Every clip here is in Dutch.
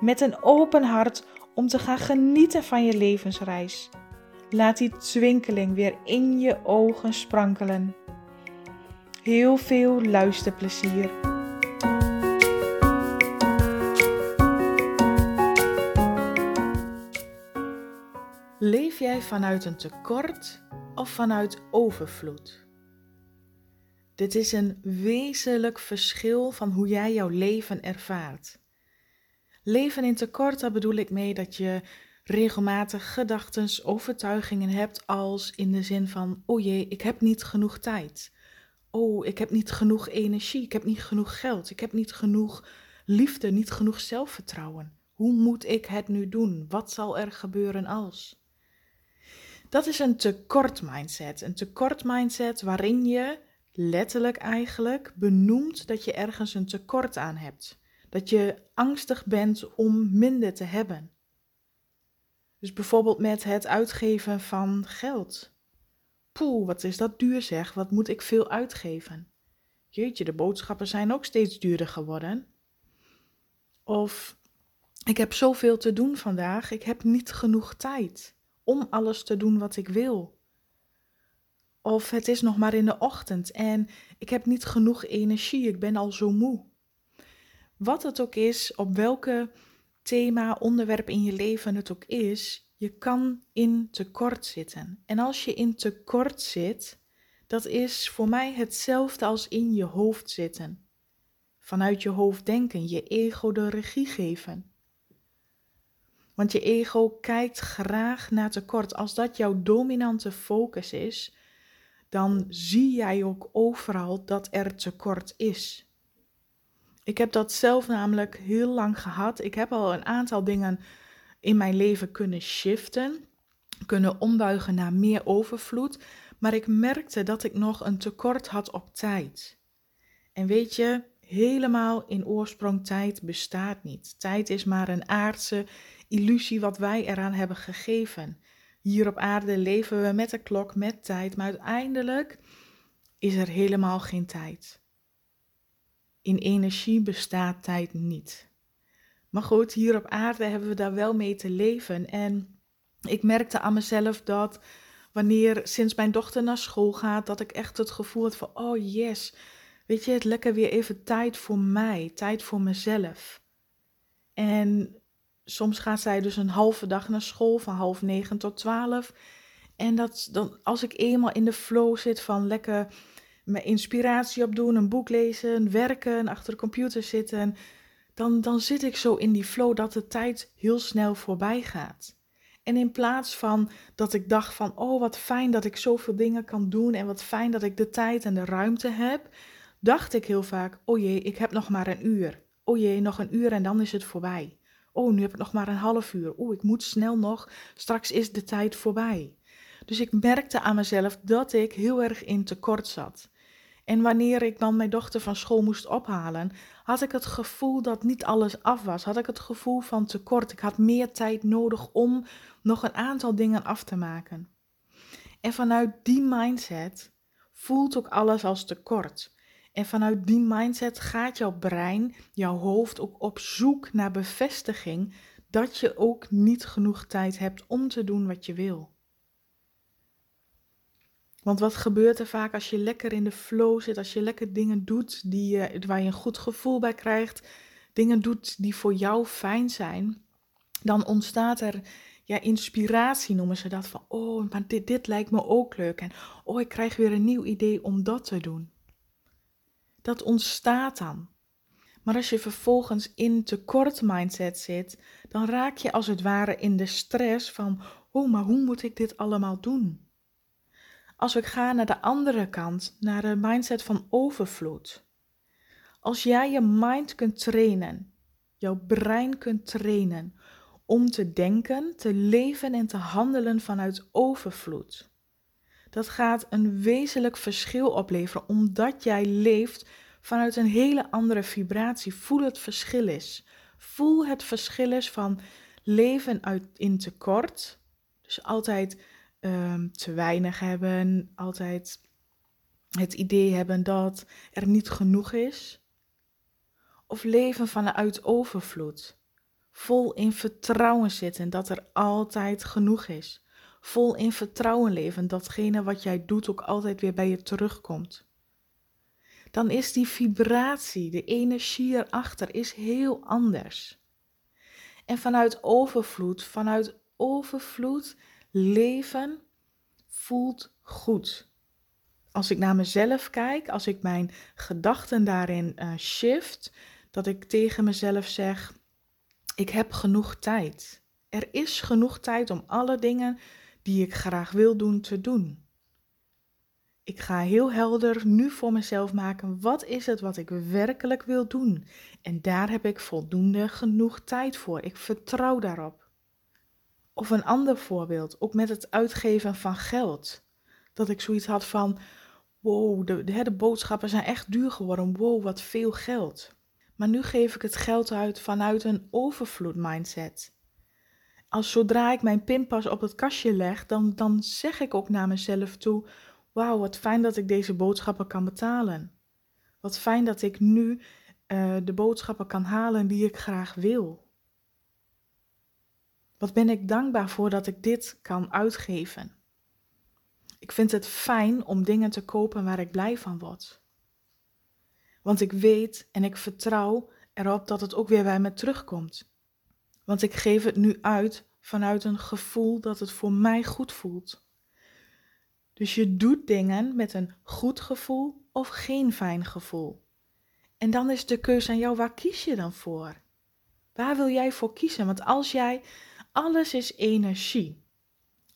met een open hart om te gaan genieten van je levensreis. Laat die twinkeling weer in je ogen sprankelen. Heel veel luisterplezier. Leef jij vanuit een tekort of vanuit overvloed? Dit is een wezenlijk verschil van hoe jij jouw leven ervaart. Leven in tekort, daar bedoel ik mee dat je regelmatig gedachten, overtuigingen hebt als in de zin van, oh jee, ik heb niet genoeg tijd. Oh, ik heb niet genoeg energie, ik heb niet genoeg geld, ik heb niet genoeg liefde, niet genoeg zelfvertrouwen. Hoe moet ik het nu doen? Wat zal er gebeuren als? Dat is een tekort mindset. Een tekort mindset waarin je letterlijk eigenlijk benoemt dat je ergens een tekort aan hebt. Dat je angstig bent om minder te hebben. Dus bijvoorbeeld met het uitgeven van geld. Poeh, wat is dat duur zeg, wat moet ik veel uitgeven? Jeetje, de boodschappen zijn ook steeds duurder geworden. Of ik heb zoveel te doen vandaag, ik heb niet genoeg tijd om alles te doen wat ik wil. Of het is nog maar in de ochtend en ik heb niet genoeg energie, ik ben al zo moe. Wat het ook is, op welke thema, onderwerp in je leven het ook is, je kan in tekort zitten. En als je in tekort zit, dat is voor mij hetzelfde als in je hoofd zitten. Vanuit je hoofd denken, je ego de regie geven. Want je ego kijkt graag naar tekort. Als dat jouw dominante focus is, dan zie jij ook overal dat er tekort is. Ik heb dat zelf namelijk heel lang gehad. Ik heb al een aantal dingen in mijn leven kunnen shiften, kunnen ombuigen naar meer overvloed, maar ik merkte dat ik nog een tekort had op tijd. En weet je, helemaal in oorsprong tijd bestaat niet. Tijd is maar een aardse illusie wat wij eraan hebben gegeven. Hier op aarde leven we met de klok, met tijd, maar uiteindelijk is er helemaal geen tijd. In energie bestaat tijd niet. Maar goed, hier op aarde hebben we daar wel mee te leven. En ik merkte aan mezelf dat wanneer sinds mijn dochter naar school gaat, dat ik echt het gevoel had van, oh yes, weet je, het lekker weer even tijd voor mij, tijd voor mezelf. En soms gaat zij dus een halve dag naar school, van half negen tot twaalf. En dat, dan, als ik eenmaal in de flow zit van lekker mijn inspiratie opdoen, een boek lezen, werken, achter de computer zitten, dan, dan zit ik zo in die flow dat de tijd heel snel voorbij gaat. En in plaats van dat ik dacht van, oh wat fijn dat ik zoveel dingen kan doen en wat fijn dat ik de tijd en de ruimte heb, dacht ik heel vaak, oh jee, ik heb nog maar een uur. Oh jee, nog een uur en dan is het voorbij. Oh, nu heb ik nog maar een half uur. Oh, ik moet snel nog. Straks is de tijd voorbij. Dus ik merkte aan mezelf dat ik heel erg in tekort zat. En wanneer ik dan mijn dochter van school moest ophalen, had ik het gevoel dat niet alles af was. Had ik het gevoel van tekort. Ik had meer tijd nodig om nog een aantal dingen af te maken. En vanuit die mindset voelt ook alles als tekort. En vanuit die mindset gaat jouw brein, jouw hoofd ook op zoek naar bevestiging dat je ook niet genoeg tijd hebt om te doen wat je wil. Want wat gebeurt er vaak als je lekker in de flow zit, als je lekker dingen doet die waar je een goed gevoel bij krijgt, dingen doet die voor jou fijn zijn, dan ontstaat er ja, inspiratie noemen ze dat van, oh, maar dit, dit lijkt me ook leuk en oh, ik krijg weer een nieuw idee om dat te doen dat ontstaat dan. Maar als je vervolgens in tekort mindset zit, dan raak je als het ware in de stress van, oh, maar hoe moet ik dit allemaal doen? Als we gaan naar de andere kant, naar de mindset van overvloed. Als jij je mind kunt trainen jouw brein kunt trainen om te denken, te leven en te handelen vanuit overvloed. Dat gaat een wezenlijk verschil opleveren omdat jij leeft vanuit een hele andere vibratie. Voel het verschil is. Voel het verschil is van leven uit, in tekort. Dus altijd um, te weinig hebben, altijd het idee hebben dat er niet genoeg is. Of leven vanuit overvloed. Vol in vertrouwen zitten dat er altijd genoeg is. Vol in vertrouwen leven datgene wat jij doet ook altijd weer bij je terugkomt. Dan is die vibratie, de energie erachter, is heel anders. En vanuit overvloed, vanuit overvloed leven voelt goed. Als ik naar mezelf kijk, als ik mijn gedachten daarin uh, shift, dat ik tegen mezelf zeg: ik heb genoeg tijd. Er is genoeg tijd om alle dingen die ik graag wil doen te doen. Ik ga heel helder nu voor mezelf maken: wat is het wat ik werkelijk wil doen? En daar heb ik voldoende genoeg tijd voor. Ik vertrouw daarop. Of een ander voorbeeld, ook met het uitgeven van geld. Dat ik zoiets had van: wow, de, de, boodschappen zijn echt duur geworden. Wow, wat veel geld. Maar nu geef ik het geld uit vanuit een overvloed mindset. Als zodra ik mijn pinpas op het kastje leg, dan, dan zeg ik ook naar mezelf toe: Wauw, wat fijn dat ik deze boodschappen kan betalen. Wat fijn dat ik nu uh, de boodschappen kan halen die ik graag wil. Wat ben ik dankbaar voor dat ik dit kan uitgeven. Ik vind het fijn om dingen te kopen waar ik blij van word. Want ik weet en ik vertrouw erop dat het ook weer bij me terugkomt. Want ik geef het nu uit vanuit een gevoel dat het voor mij goed voelt. Dus je doet dingen met een goed gevoel of geen fijn gevoel. En dan is de keuze aan jou, waar kies je dan voor? Waar wil jij voor kiezen? Want als jij, alles is energie.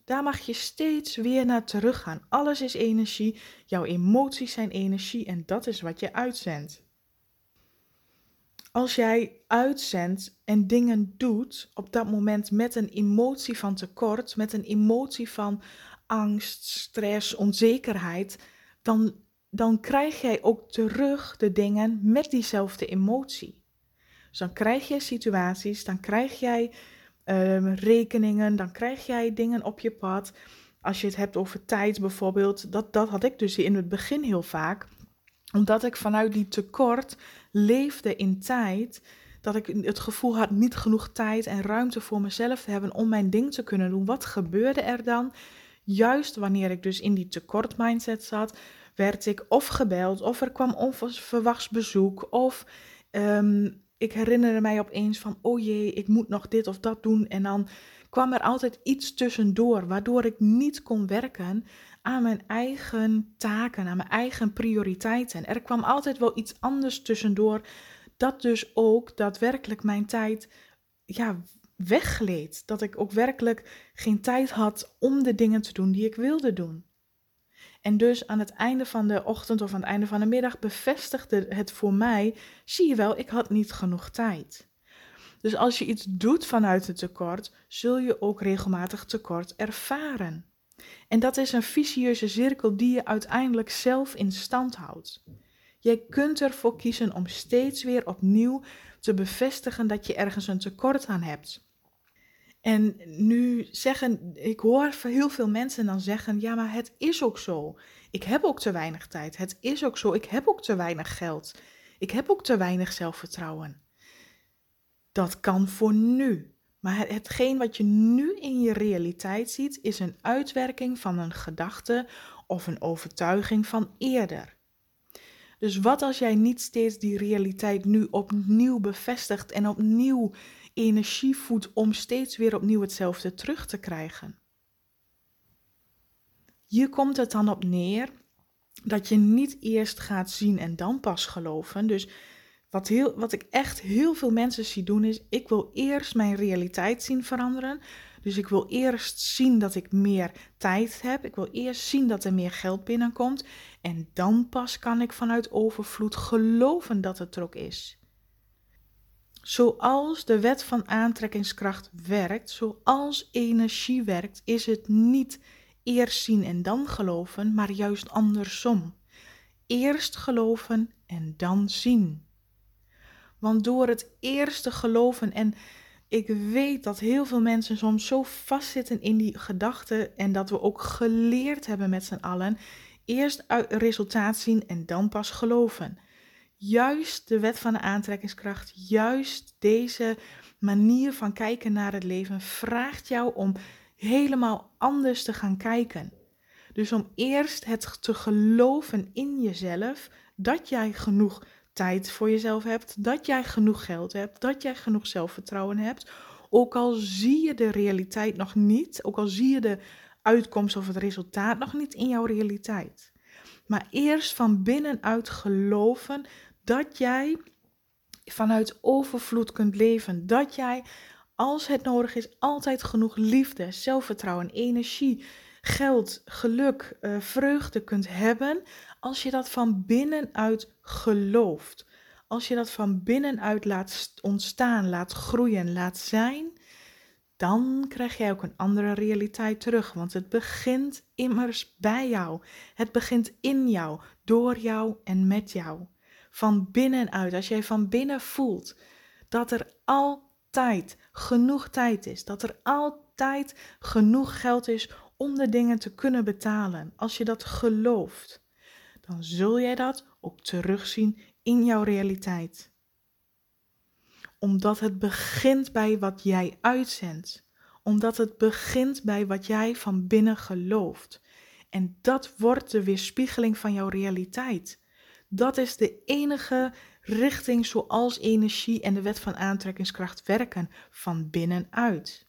Daar mag je steeds weer naar teruggaan. Alles is energie, jouw emoties zijn energie en dat is wat je uitzendt. Als jij uitzendt en dingen doet op dat moment met een emotie van tekort, met een emotie van angst, stress, onzekerheid, dan, dan krijg jij ook terug de dingen met diezelfde emotie. Dus dan krijg je situaties, dan krijg jij Ehm, rekeningen, dan krijg jij dingen op je pad. Als je het hebt over tijd bijvoorbeeld, dat, dat had ik dus in het begin heel vaak. Omdat ik vanuit die tekort leefde in tijd, dat ik het gevoel had niet genoeg tijd en ruimte voor mezelf te hebben om mijn ding te kunnen doen. Wat gebeurde er dan? Juist wanneer ik dus in die tekort mindset zat, werd ik of gebeld, of er kwam onverwachts bezoek, of ehm, ik herinnerde mij opeens van, oh jee, ik moet nog dit of dat doen. En dan kwam er altijd iets tussendoor, waardoor ik niet kon werken aan mijn eigen taken, aan mijn eigen prioriteiten. Er kwam altijd wel iets anders tussendoor, dat dus ook daadwerkelijk mijn tijd ja, weggleed. Dat ik ook werkelijk geen tijd had om de dingen te doen die ik wilde doen. En dus aan het einde van de ochtend of aan het einde van de middag bevestigde het voor mij: zie je wel, ik had niet genoeg tijd. Dus als je iets doet vanuit het tekort, zul je ook regelmatig tekort ervaren. En dat is een vicieuze cirkel die je uiteindelijk zelf in stand houdt. Jij kunt ervoor kiezen om steeds weer opnieuw te bevestigen dat je ergens een tekort aan hebt. En nu zeggen, ik hoor heel veel mensen dan zeggen, ja, maar het is ook zo. Ik heb ook te weinig tijd. Het is ook zo. Ik heb ook te weinig geld. Ik heb ook te weinig zelfvertrouwen. Dat kan voor nu. Maar hetgeen wat je nu in je realiteit ziet, is een uitwerking van een gedachte of een overtuiging van eerder. Dus wat als jij niet steeds die realiteit nu opnieuw bevestigt en opnieuw energie voedt om steeds weer opnieuw hetzelfde terug te krijgen. Hier komt het dan op neer dat je niet eerst gaat zien en dan pas geloven. Dus wat, heel, wat ik echt heel veel mensen zie doen is, ik wil eerst mijn realiteit zien veranderen. Dus ik wil eerst zien dat ik meer tijd heb. Ik wil eerst zien dat er meer geld binnenkomt. En dan pas kan ik vanuit overvloed geloven dat het er ook is. Zoals de wet van aantrekkingskracht werkt, zoals energie werkt, is het niet eerst zien en dan geloven, maar juist andersom. Eerst geloven en dan zien. Want door het eerst geloven en ik weet dat heel veel mensen soms zo vastzitten in die gedachten en dat we ook geleerd hebben met z'n allen. Eerst resultaat zien en dan pas geloven. Juist de wet van de aantrekkingskracht, juist deze manier van kijken naar het leven vraagt jou om helemaal anders te gaan kijken. Dus om eerst het te geloven in jezelf dat jij genoeg tijd voor jezelf hebt, dat jij genoeg geld hebt, dat jij genoeg zelfvertrouwen hebt. Ook al zie je de realiteit nog niet, ook al zie je de uitkomst of het resultaat nog niet in jouw realiteit. Maar eerst van binnenuit geloven dat jij vanuit overvloed kunt leven. Dat jij, als het nodig is, altijd genoeg liefde, zelfvertrouwen, energie, geld, geluk, uh, vreugde kunt hebben als je dat van binnenuit gelooft, als je dat van binnenuit laat ontstaan, laat groeien, laat zijn, dan krijg jij ook een andere realiteit terug. Want het begint immers bij jou. Het begint in jou, door jou en met jou. Van binnenuit, als jij van binnen voelt dat er altijd genoeg tijd is, dat er altijd genoeg geld is om de dingen te kunnen betalen. Als je dat gelooft, dan zul jij dat ook terugzien in jouw realiteit. Omdat het begint bij wat jij uitzendt. Omdat het begint bij wat jij van binnen gelooft. En dat wordt de weerspiegeling van jouw realiteit. Dat is de enige richting zoals energie en de wet van aantrekkingskracht werken, van binnenuit.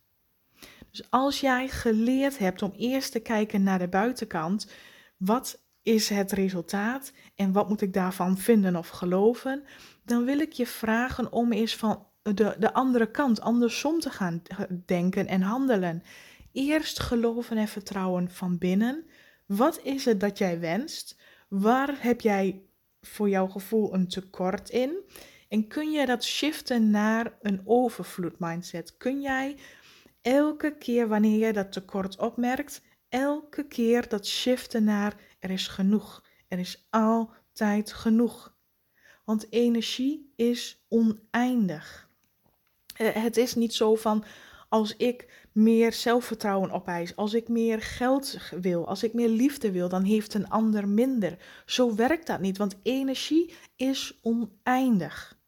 Dus als jij geleerd hebt om eerst te kijken naar de buitenkant, wat is het resultaat en wat moet ik daarvan vinden of geloven, dan wil ik je vragen om eens van de, de andere kant, andersom te gaan denken en handelen. Eerst geloven en vertrouwen van binnen. Wat is het dat jij wenst? Waar heb jij voor jouw gevoel een tekort in? En kun je dat shiften naar een overvloed mindset? Kun jij elke keer wanneer je dat tekort opmerkt, elke keer dat shiften naar er is genoeg. Er is altijd genoeg. Want energie is oneindig. Eh, het is niet zo van als ik meer zelfvertrouwen opeis, als ik meer geld wil, als ik meer liefde wil, dan heeft een ander minder. Zo werkt dat niet, want energie is oneindig.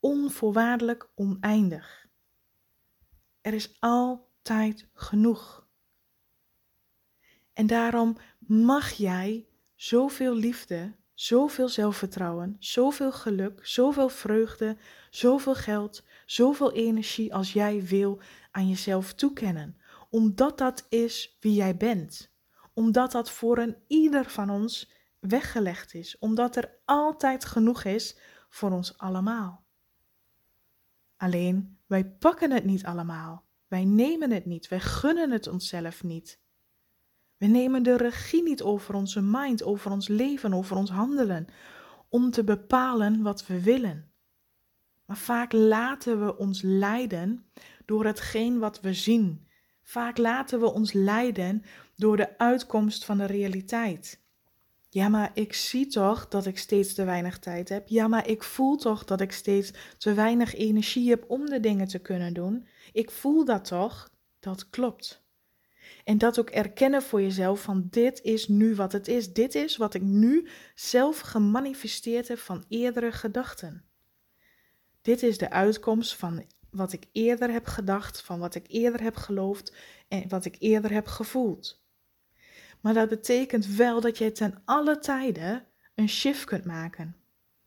Onvoorwaardelijk oneindig. Er is altijd genoeg. En daarom mag jij zoveel liefde, zoveel zelfvertrouwen, zoveel geluk, zoveel vreugde, zoveel geld, zoveel energie als jij wil aan jezelf toekennen. Omdat dat is wie jij bent. Omdat dat voor een ieder van ons weggelegd is. Omdat er altijd genoeg is voor ons allemaal. Alleen wij pakken het niet allemaal. Wij nemen het niet. Wij gunnen het onszelf niet. We nemen de regie niet over onze mind, over ons leven, over ons handelen, om te bepalen wat we willen. Maar vaak laten we ons leiden door hetgeen wat we zien. Vaak laten we ons leiden door de uitkomst van de realiteit. Ja, maar ik zie toch dat ik steeds te weinig tijd heb. Ja, maar ik voel toch dat ik steeds te weinig energie heb om de dingen te kunnen doen. Ik voel dat toch? Dat klopt. En dat ook erkennen voor jezelf van dit is nu wat het is. Dit is wat ik nu zelf gemanifesteerd heb van eerdere gedachten. Dit is de uitkomst van wat ik eerder heb gedacht, van wat ik eerder heb geloofd en wat ik eerder heb gevoeld. Maar dat betekent wel dat jij ten alle tijden een shift kunt maken.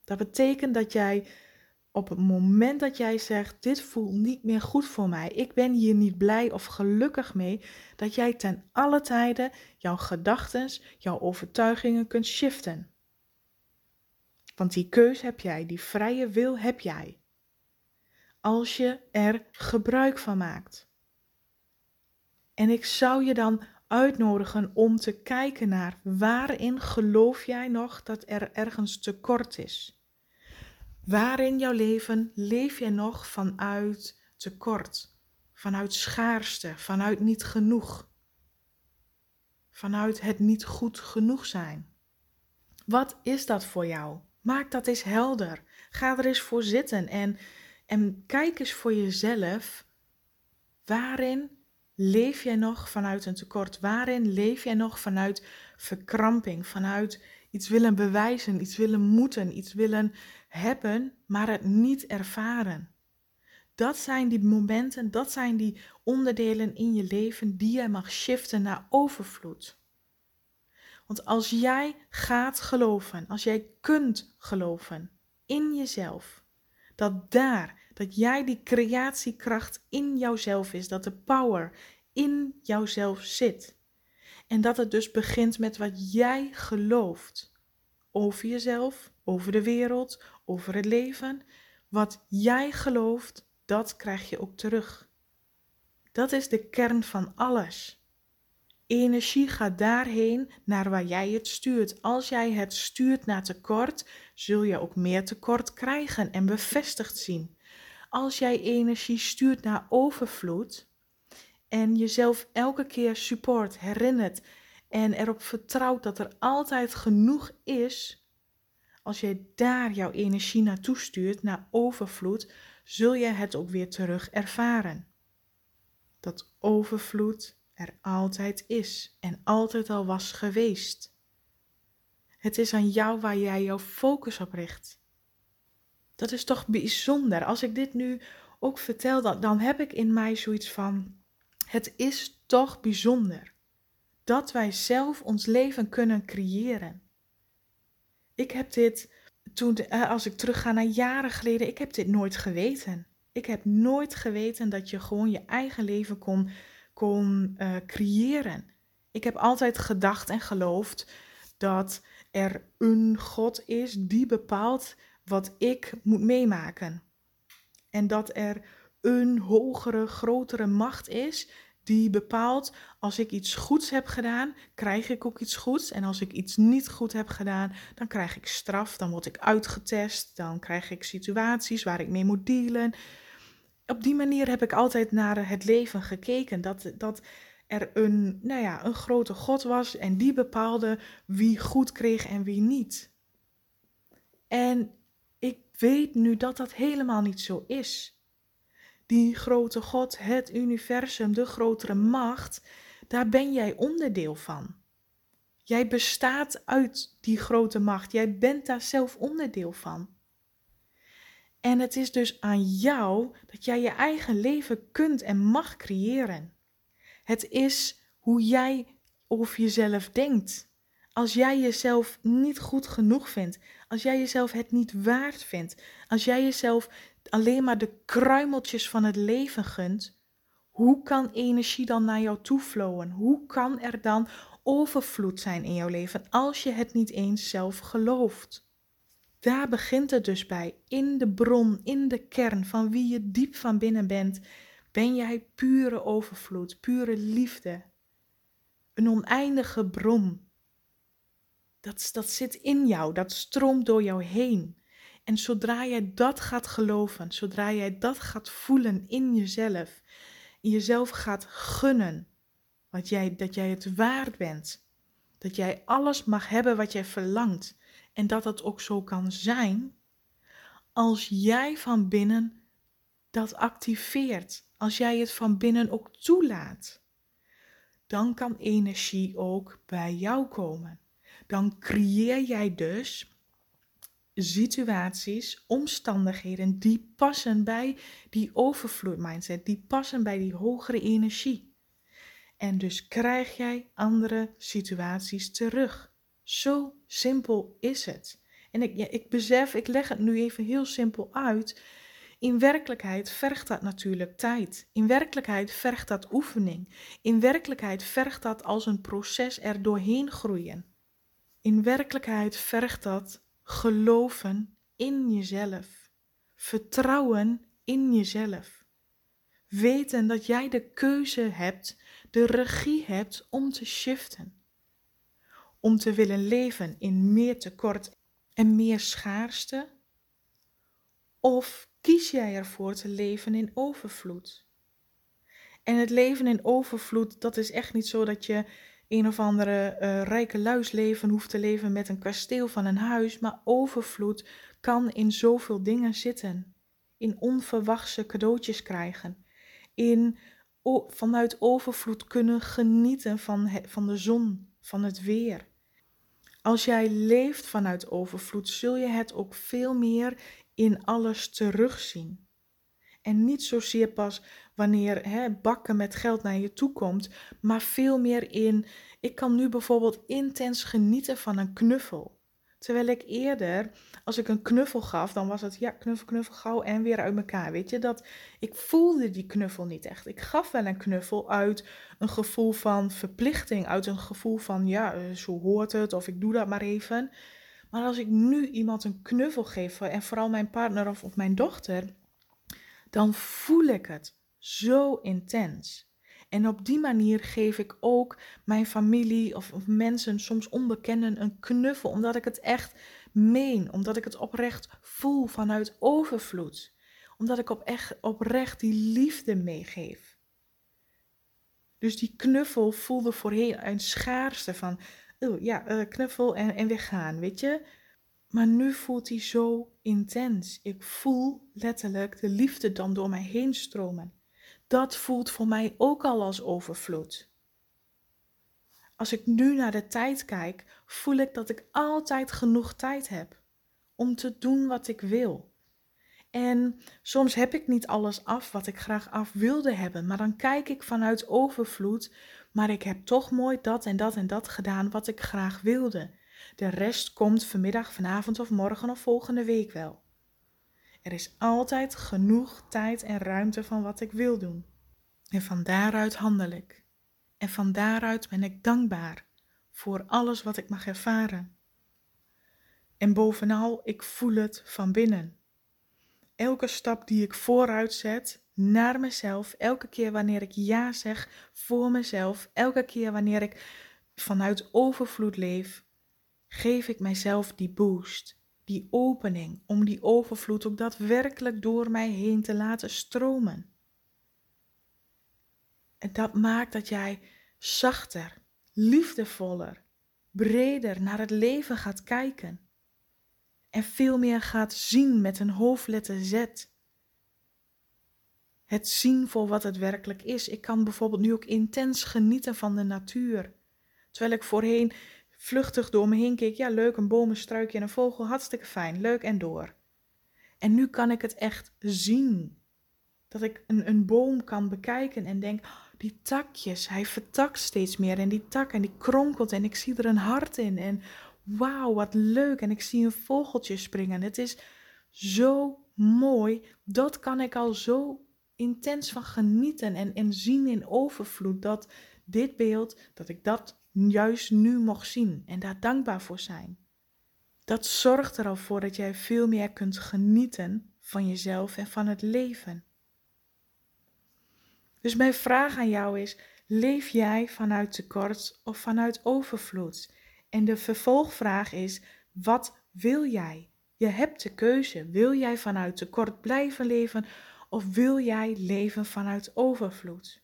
Dat betekent dat jij op het moment dat jij zegt: Dit voelt niet meer goed voor mij, ik ben hier niet blij of gelukkig mee, dat jij ten alle tijden jouw gedachten, jouw overtuigingen kunt shiften. Want die keus heb jij, die vrije wil heb jij. Als je er gebruik van maakt. En ik zou je dan uitnodigen om te kijken naar waarin geloof jij nog dat er ergens tekort is. Waar in jouw leven leef jij nog vanuit tekort, vanuit schaarste, vanuit niet genoeg, vanuit het niet goed genoeg zijn? Wat is dat voor jou? Maak dat eens helder. Ga er eens voor zitten en, en kijk eens voor jezelf. Waarin leef jij nog vanuit een tekort? Waarin leef jij nog vanuit verkramping, vanuit iets willen bewijzen, iets willen moeten, iets willen hebben, maar het niet ervaren? Dat zijn die momenten, dat zijn die onderdelen in je leven die jij mag shiften naar overvloed. Want als jij gaat geloven, als jij kunt geloven in jezelf, dat daar, dat jij die creatiekracht in jouzelf is, dat de power in jouzelf zit. En dat het dus begint met wat jij gelooft over jezelf, over de wereld, over het leven. Wat jij gelooft, dat krijg je ook terug. Dat is de kern van alles. Energie gaat daarheen naar waar jij het stuurt. Als jij het stuurt naar tekort, zul je ook meer tekort krijgen en bevestigd zien. Als jij energie stuurt naar overvloed en jezelf elke keer support, herinnert en erop vertrouwt dat er altijd genoeg is, als jij daar jouw energie naartoe stuurt, naar overvloed, zul je het ook weer terug ervaren. Dat overvloed er altijd is en altijd al was geweest. Het is aan jou waar jij jouw focus op richt. Dat is toch bijzonder. Als ik dit nu ook vertel, dan, dan heb ik in mij zoiets van: het is toch bijzonder dat wij zelf ons leven kunnen creëren. Ik heb dit toen, eh, als ik terugga naar jaren geleden, ik heb dit nooit geweten. Ik heb nooit geweten dat je gewoon je eigen leven kon kon uh, creëren. Ik heb altijd gedacht en geloofd dat er een God is die bepaalt wat ik moet meemaken. En dat er een hogere, grotere macht is die bepaalt als ik iets goeds heb gedaan, krijg ik ook iets goeds. En als ik iets niet goed heb gedaan, dan krijg ik straf, dan word ik uitgetest, dan krijg ik situaties waar ik mee moet dealen op die manier heb ik altijd naar het leven gekeken. Dat, dat er een, nou ja, een grote God was en die bepaalde wie goed kreeg en wie niet. En ik weet nu dat dat helemaal niet zo is. Die grote God, het universum, de grotere macht, daar ben jij onderdeel van. Jij bestaat uit die grote macht. Jij bent daar zelf onderdeel van. En het is dus aan jou dat jij je eigen leven kunt en mag creëren. Het is hoe jij over jezelf denkt. Als jij jezelf niet goed genoeg vindt, als jij jezelf het niet waard vindt, als jij jezelf alleen maar de kruimeltjes van het leven gunt, hoe kan energie dan naar jou toe flowen? Hoe kan er dan overvloed zijn in jouw leven als je het niet eens zelf gelooft? Daar begint het dus bij. In de bron, in de kern van wie je diep van binnen bent, ben jij pure overvloed, pure liefde. Een oneindige bron. Dat, dat zit in jou, dat stroomt door jou heen. En zodra jij dat gaat geloven, zodra jij dat gaat voelen in jezelf, in jezelf gaat gunnen, wat jij, dat jij het waard bent, dat jij alles mag hebben wat jij verlangt, en dat dat ook zo kan zijn als jij van binnen dat activeert. Als jij het van binnen ook toelaat. Dan kan energie ook bij jou komen. Dan creëer jij dus situaties, omstandigheden die passen bij die overvloed mindset, die passen bij die hogere energie. En dus krijg jij andere situaties terug. Zo simpel is het. En ik, ja, ik besef, ik leg het nu even heel simpel uit. In werkelijkheid vergt dat natuurlijk tijd. In werkelijkheid vergt dat oefening. In werkelijkheid vergt dat als een proces er doorheen groeien. In werkelijkheid vergt dat geloven in jezelf. Vertrouwen in jezelf. Weten dat jij de keuze hebt, de regie hebt om te shiften om te willen leven in meer tekort en meer schaarste? Of kies jij ervoor te leven in overvloed? En het leven in overvloed, dat is echt niet zo dat je een of andere uh, rijke luisleven hoeft te leven met een kasteel van een huis, maar overvloed kan in zoveel dingen zitten. In onverwachte cadeautjes krijgen, in vanuit overvloed kunnen genieten van, van de zon, van het weer. Als jij leeft vanuit overvloed, zul je het ook veel meer in alles terugzien. En niet zozeer pas wanneer hè, bakken met geld naar je toe komt, maar veel meer in, ik kan nu bijvoorbeeld intens genieten van een knuffel. Terwijl ik eerder, als ik een knuffel gaf, dan was het ja, knuffel, knuffel, gauw en weer uit elkaar. Weet je, dat ik voelde die knuffel niet echt. Ik gaf wel een knuffel uit een gevoel van verplichting, uit een gevoel van ja, eh, zo hoort het, of ik doe dat maar even. Maar als ik nu iemand een knuffel geef, en vooral mijn partner of, of mijn dochter, dan voel ik het zo intens. En op die manier geef ik ook mijn familie of, mensen, soms onbekenden, een knuffel. Omdat ik het echt meen. Omdat ik het oprecht voel vanuit overvloed. Omdat ik op echt, oprecht die liefde meegeef. Dus die knuffel voelde voorheen een schaarste van, oh ja, uh, knuffel en, en weggaan, weet je. Maar nu voelt hij zo intens. Ik voel letterlijk de liefde dan door mij heen stromen dat voelt voor mij ook al als overvloed. Als ik nu naar de tijd kijk, voel ik dat ik altijd genoeg tijd heb om te doen wat ik wil. En soms heb ik niet alles af wat ik graag af wilde hebben, maar dan kijk ik vanuit overvloed, maar ik heb toch mooi dat en dat en dat gedaan wat ik graag wilde. De rest komt vanmiddag, vanavond of morgen of volgende week wel. Er is altijd genoeg tijd en ruimte van wat ik wil doen. En van daaruit handel ik. En van daaruit ben ik dankbaar voor alles wat ik mag ervaren. En bovenal, ik voel het van binnen. Elke stap die ik vooruit zet naar mezelf, elke keer wanneer ik ja zeg voor mezelf, elke keer wanneer ik vanuit overvloed leef, geef ik mijzelf die boost die opening, om die overvloed ook daadwerkelijk door mij heen te laten stromen. En dat maakt dat jij zachter, liefdevoller, breder naar het leven gaat kijken. En veel meer gaat zien met een hoofdletter Z. Het zien voor wat het werkelijk is. Ik kan bijvoorbeeld nu ook intens genieten van de natuur. Terwijl ik voorheen vluchtig door me heen keek. Ja, leuk, een boom, een struikje en een vogel, hartstikke fijn, leuk en door. En nu kan ik het echt zien. Dat ik een, een boom kan bekijken en denk, oh, die takjes, hij vertakt steeds meer en die tak en die kronkelt en ik zie er een hart in en wauw, wat leuk en ik zie een vogeltje springen. Het is zo mooi, dat kan ik al zo intens van genieten en, en zien in overvloed, dat dit beeld, dat ik dat juist nu mocht zien en daar dankbaar voor zijn. Dat zorgt er al voor dat jij veel meer kunt genieten van jezelf en van het leven. Dus mijn vraag aan jou is: leef jij vanuit tekort of vanuit overvloed? En de vervolgvraag is: wat wil jij? Je hebt de keuze. Wil jij vanuit tekort blijven leven of wil jij leven vanuit overvloed?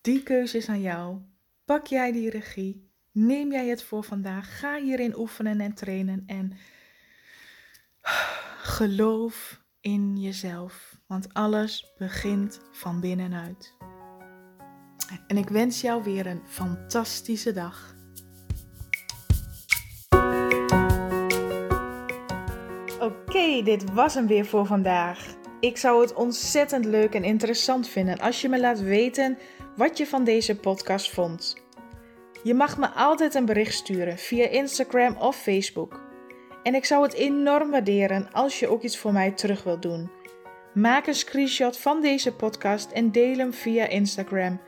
Die keuze is aan jou. Pak jij die regie? Neem jij het voor vandaag? Ga hierin oefenen en trainen en geloof in jezelf, want alles begint van binnenuit. En ik wens jou weer een fantastische dag. Oké, dit was hem weer voor vandaag. Ik zou het ontzettend leuk en interessant vinden als je me laat weten wat je van deze podcast vond. Je mag me altijd een bericht sturen via Instagram of Facebook. En ik zou het enorm waarderen als je ook iets voor mij terug wilt doen. Maak een screenshot van deze podcast en deel hem via Instagram.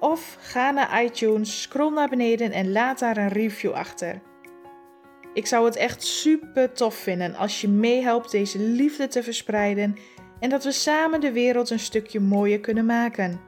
Of ga naar iTunes, scroll naar beneden en laat daar een review achter. Ik zou het echt super tof vinden als je meehelpt deze liefde te verspreiden en dat we samen de wereld een stukje mooier kunnen maken.